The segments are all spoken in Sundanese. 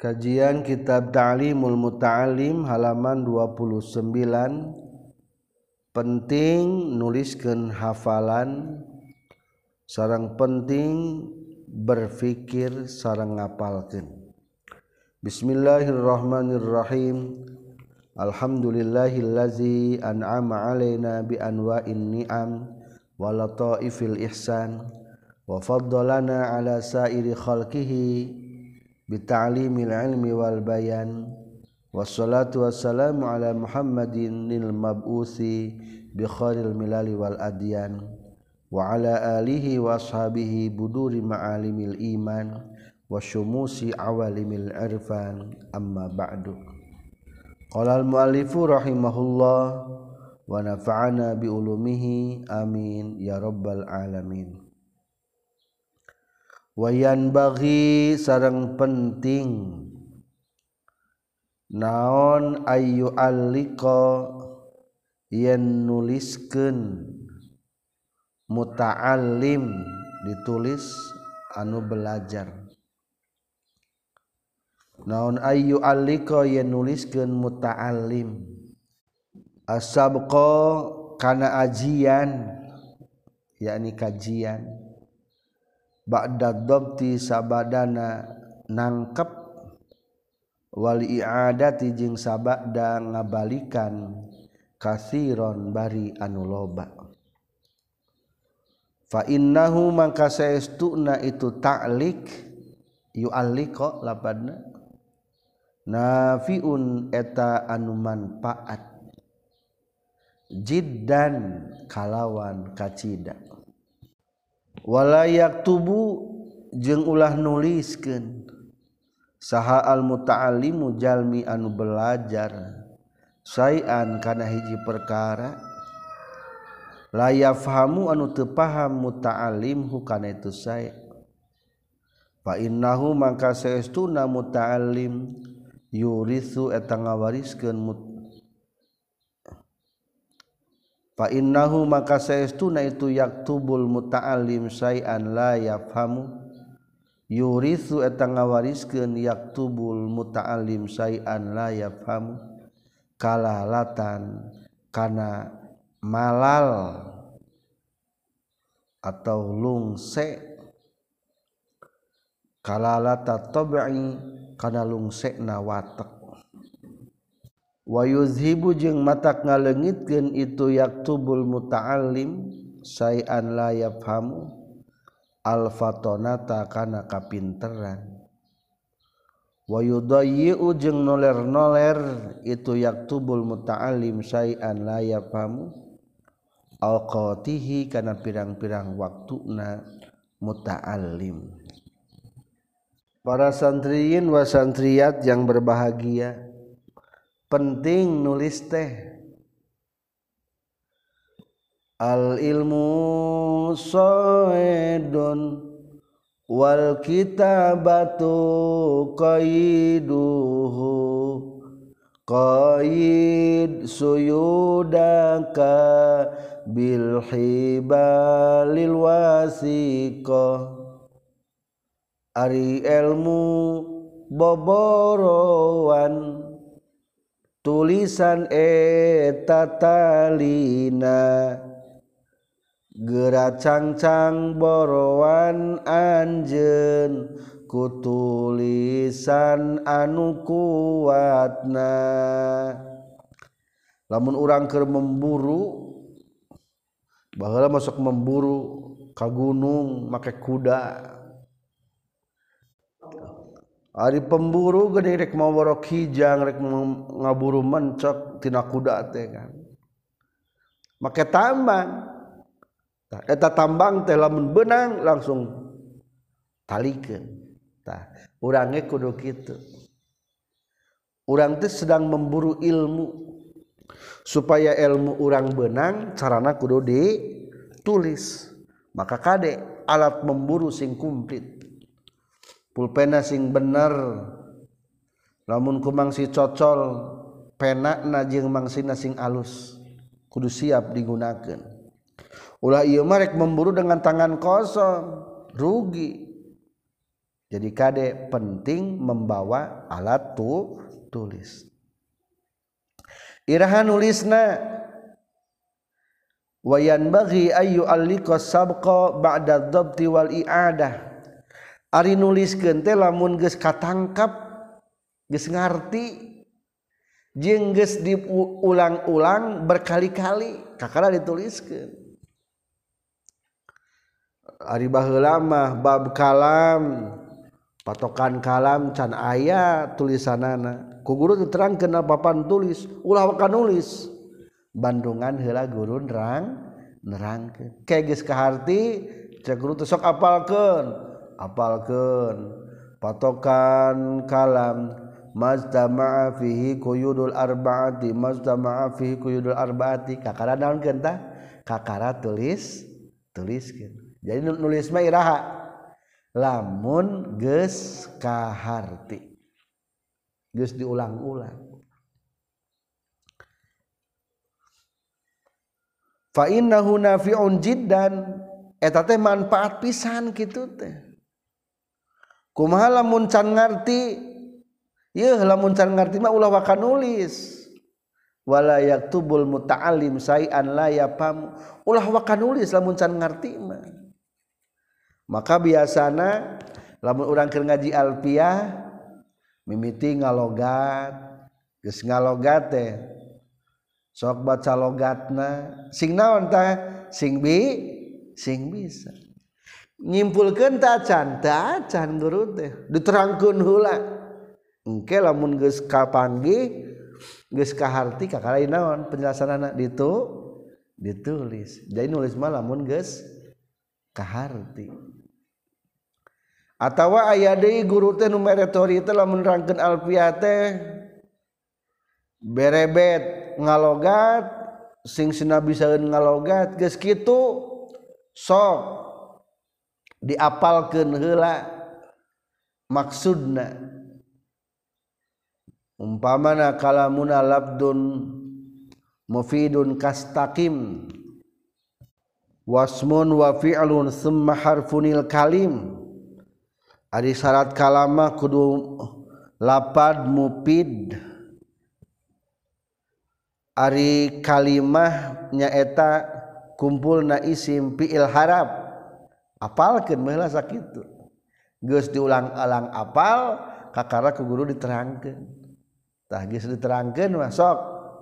Kajian Kitab Ta'limul Muta'alim halaman 29 penting nuliskan hafalan. Sarang penting berfikir sarang ngapalkeun Bismillahirrahmanirrahim. Alhamdulillahillazi an'ama alaina bi anwa'in ni'am wa lataifil ihsan wa faddalana ala sairi khalqihi bita'limil ilmi wal bayan wassalatu wassalamu ala muhammadin lil mab'uthi bi khairil milali wal adyan wa ala alihi wa ashabihi buduri ma'alimil iman wa syumusi awalimil irfan amma ba'du qala al muallifu rahimahullah wa nafa'ana bi ulumihi amin ya rabbal alamin wayan bagi sarang penting. Naon ayu aliko yen nulisken muta'alim ditulis anu belajar. Naon ayu aliko yen nulisken muta'alim asabqa kana ajian yakni kajian. ba'da dhabti sabadana nangkep. Wal i'adati jeung sabada ngabalikan. Kathiron bari anu loba. Fa innahu mangka saestuna itu ta'lik. Yu'alliqa lapadna. Nafiun eta anu manfaat. Jiddan kalawan kacida. walayak tubuh jeung ulah nulisken saha al muta'allimu jalmi anu belajar sayan kana hiji perkara. Layafhamu anu tepaham mutaalim hukana itu saya fa innahu mangka saestuna mutaalim yurithu eta ngawariskeun mut fa innahu maka saestuna itu yaktubul muta'allim sayan la yafhamu. Yurisu eta ngawariskeun yaktubul muta'allim sayan la yafhamu. Kalalatan kana malal atau lungse. Kalalata tabi'i kana lungse na watak wayuzhibu jeung matak ngalengitkeun itu yaktubul muta'allim sayan la yafhamu alfatonata kana kapinteran. Wayudayyi'u jeung noler-noler itu yaktubul muta'allim sayan la yafhamu alqatihi kana pirang-pirang waktuna muta'allim. Para santriyin wa santriyat yang berbahagia penting nulis teh. Al ilmu soedon wal kitabatu qaiduhu qaid suyudaka bil hibalil wasiqah. Ari ilmu boborowan tulisan etatalina gera cangcang borowan Anjen kutulisan anu kuatna. Lamun urang ke memburu bahwa masuk memburu ka gunung make kuda. Ari pemburu gede rek mau borok hijang rek ngaburu mencok tina kuda teh kan. Make tambang. Tah eta tambang teh lamun benang langsung talikeun. Tah urang kudu kitu. Urang teh sedang memburu ilmu supaya ilmu urang benang carana kudu ditulis. Maka kade alat memburu sing komplit. Pulpena sing bener. Lamun kumang si cocol penak na jeung mangsina sing alus. Kudu siap digunakan ulah ieu marek memburu dengan tangan kosong. Rugi. Jadi kadek penting membawa alat tuh tulis. Irahan nulisna wayan bagi ayu alliko sabqa ba'da dhabti wal i'adah Ari nulis gente lamun ge katangkap ngarti ngerti geus diulang-ulang berkali-kali kakara dituliskan Ari bahlama bab kalam patokan kalam can aya tulisanana. Ku guru terang kenal papan tulis ulah wakan nulis. Bandungan hela guru nerang nerang kayak geus kaharti cek guru teh sok apalkeun. apalken patokan kalam majtama'a fihi quyudul arba'ati majtama'a fihi quyudul arba'ati. Kakara daun kenta kakara tulis tuliskeun. Jadi nulis mah iraha. Lamun geus kaharti. Geus diulang-ulang. Fa innahu nafi'un jiddan. Eta teh manfaat pisan kitu teh. kumaha lamun can ngarti? Yeuh lamun can ngarti mah ulah waka nulis. Wala yaktubul muta'allim sayan la yafam ulah waka nulis lamun can ngarti mah. Maka biasana lamun urang keur ngaji alfiah mimiti ngalogat geus ngalogat teh sok baca logatna. Sing naon tah? Sing bi sing bisa. nyimpulkan tacan tacan guru teh. Diterangkan hula engke lamun geus kapanggi geus kaharti kakara naon? Penjelasan anak ditu ditulis. Jadi nulis mah lamun geus kaharti. Atawa aya deui guru teh nu meretori teh lamun nerangkeun alfiah teh berebet ngalogat sing sina bisaeun ngalogat geus kitu sok. diapalkan hela maksudna umpamana kalamuna labdun mufidun kastakim wasmun wa fi'lun summa harfunil kalim. Ari syarat kalama kudu lapad mufid. Ari kalimah nyaeta kumpulna isim fi'il harap. apalkan mela sakit Gus diulang-alang apal kakara ke guru diterangkan tah geus diterangkan masuk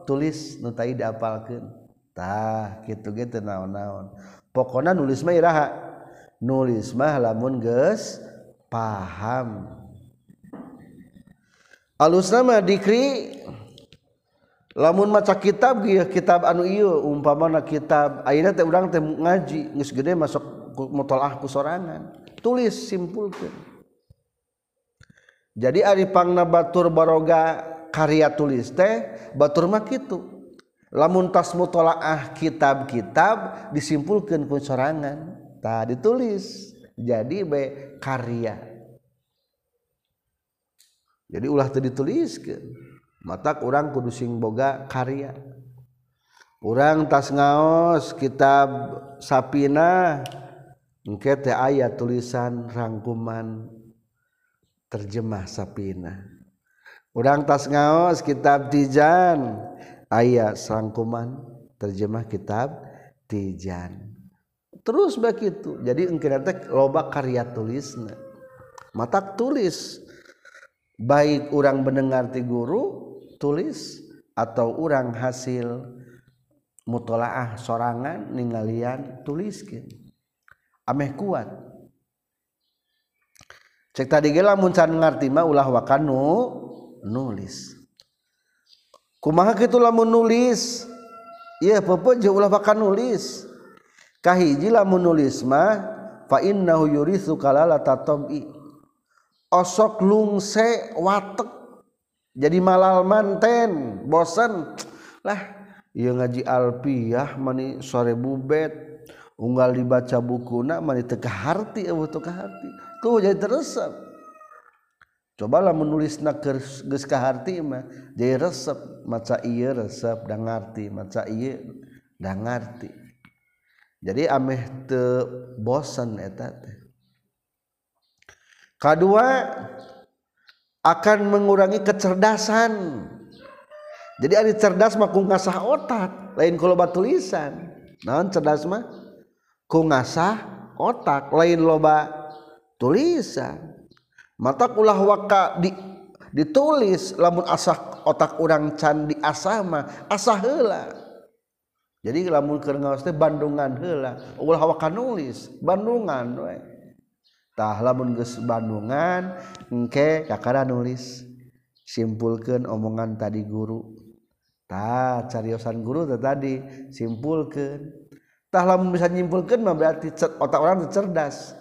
tulis nu tadi diapalkan tah gitu gitu naon-naon. Pokona nulis mah iraha. Nulis mah lamun geus paham. Alusna mah dikri lamun maca kitab kitab anu ieu umpamana kitab ayeuna teh urang teh ngaji geus gede masuk mutolaah kusorangan tulis simpulkan jadi Aripangna Batur Baroga karya tulis teh Batur mah gitu lamun tas mutolaah kitab-kitab disimpulkan ku sorangan. Tak ditulis. Jadi be karya. Jadi ulah tadi dituliskan mata kurang kudu sing boga karya. Orang tas ngaos kitab sapina. Engke ayat tulisan rangkuman terjemah sapina. Urang tas ngaos kitab Tijan ayat rangkuman terjemah kitab Tijan. Terus begitu. Jadi engke teh loba karya tulisna. Mata tulis baik orang mendengar ti guru tulis atau orang hasil mutolaah sorangan ninggalian tuliskin ameh kuat. Cek tadi gela muncan ngarti mah ulah wakanu nulis. Kumaha kitu lamun nulis? Iya pepe je ulah wakan nulis. Kahiji lamun nulis mah fa innahu yurithu kalala tatabi osok lungse watek. Jadi malal manten bosan lah iya ngaji alpiyah mani sore bubet unggal dibaca buku nak mani teka harti eueuh teka harti. Tuh jadi teresep. Cobalah menulis nak geus ka harti mah jadi resep. Maca ieu resep da ngarti. Maca ieu da ngarti. Jadi ameh teu bosan eta teh. Kedua akan mengurangi kecerdasan. Jadi ada cerdas mah ku ngasah otak lain kalau loba tulisan. Naon cerdas mah ku ngasah otak lain loba tulisan. Mata ulah waka di ditulis lamun asah otak urang can di asama asah heula. Jadi lamun keur ngaos teh bandungan heula ulah waka nulis bandungan we. Tah lamun geus bandungan engke kakara nulis. Simpulkeun omongan tadi guru. Tah cariosan guru tadi simpulkeun. tah lamun bisa nyimpulkeun mah berarti otak orang cerdas.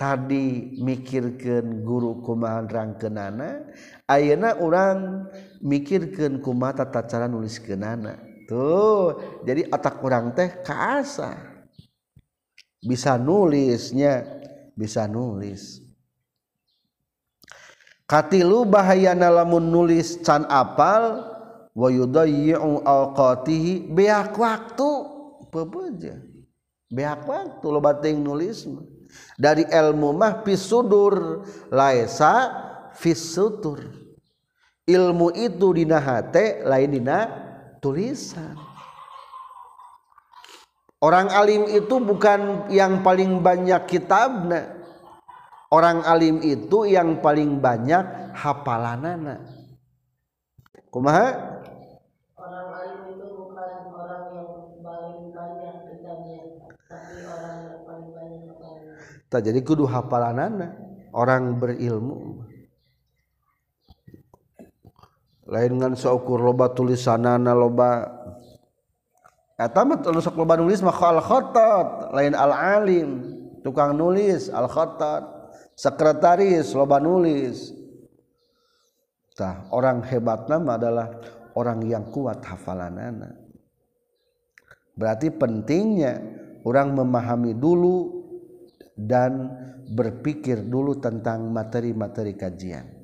Tadi mikirkan guru kumaha rangkeunana ayeuna orang mikirkan kumaha tata cara nuliskeunana. Tuh jadi otak orang teh kaasa. Bisa nulisnya bisa nulis. Katilu bahayana lamun nulis can apal wa yudayyi'u awqatihi beak waktu. Pebeja beak waktu lo bating nulis dari ilmu mah pisudur laisa fisutur. Ilmu itu dina hate lain dina tulisan. Orang alim itu bukan yang paling banyak kitabna. Orang alim itu yang paling banyak hafalanana. Kumaha orang alim itu bukan orang yang paling banyak kitabnya tapi orang yang paling banyak hafalnya tak jadi kudu hafalanana orang berilmu. Lain ngan saukur loba tulisanana loba. Eta mah sok loba nulis mah al khatat lain al alim tukang nulis al khatat sekretaris loba nulis. Tah orang hebat nama adalah orang yang kuat hafalanana. Berarti pentingnya orang memahami dulu dan berpikir dulu tentang materi-materi kajian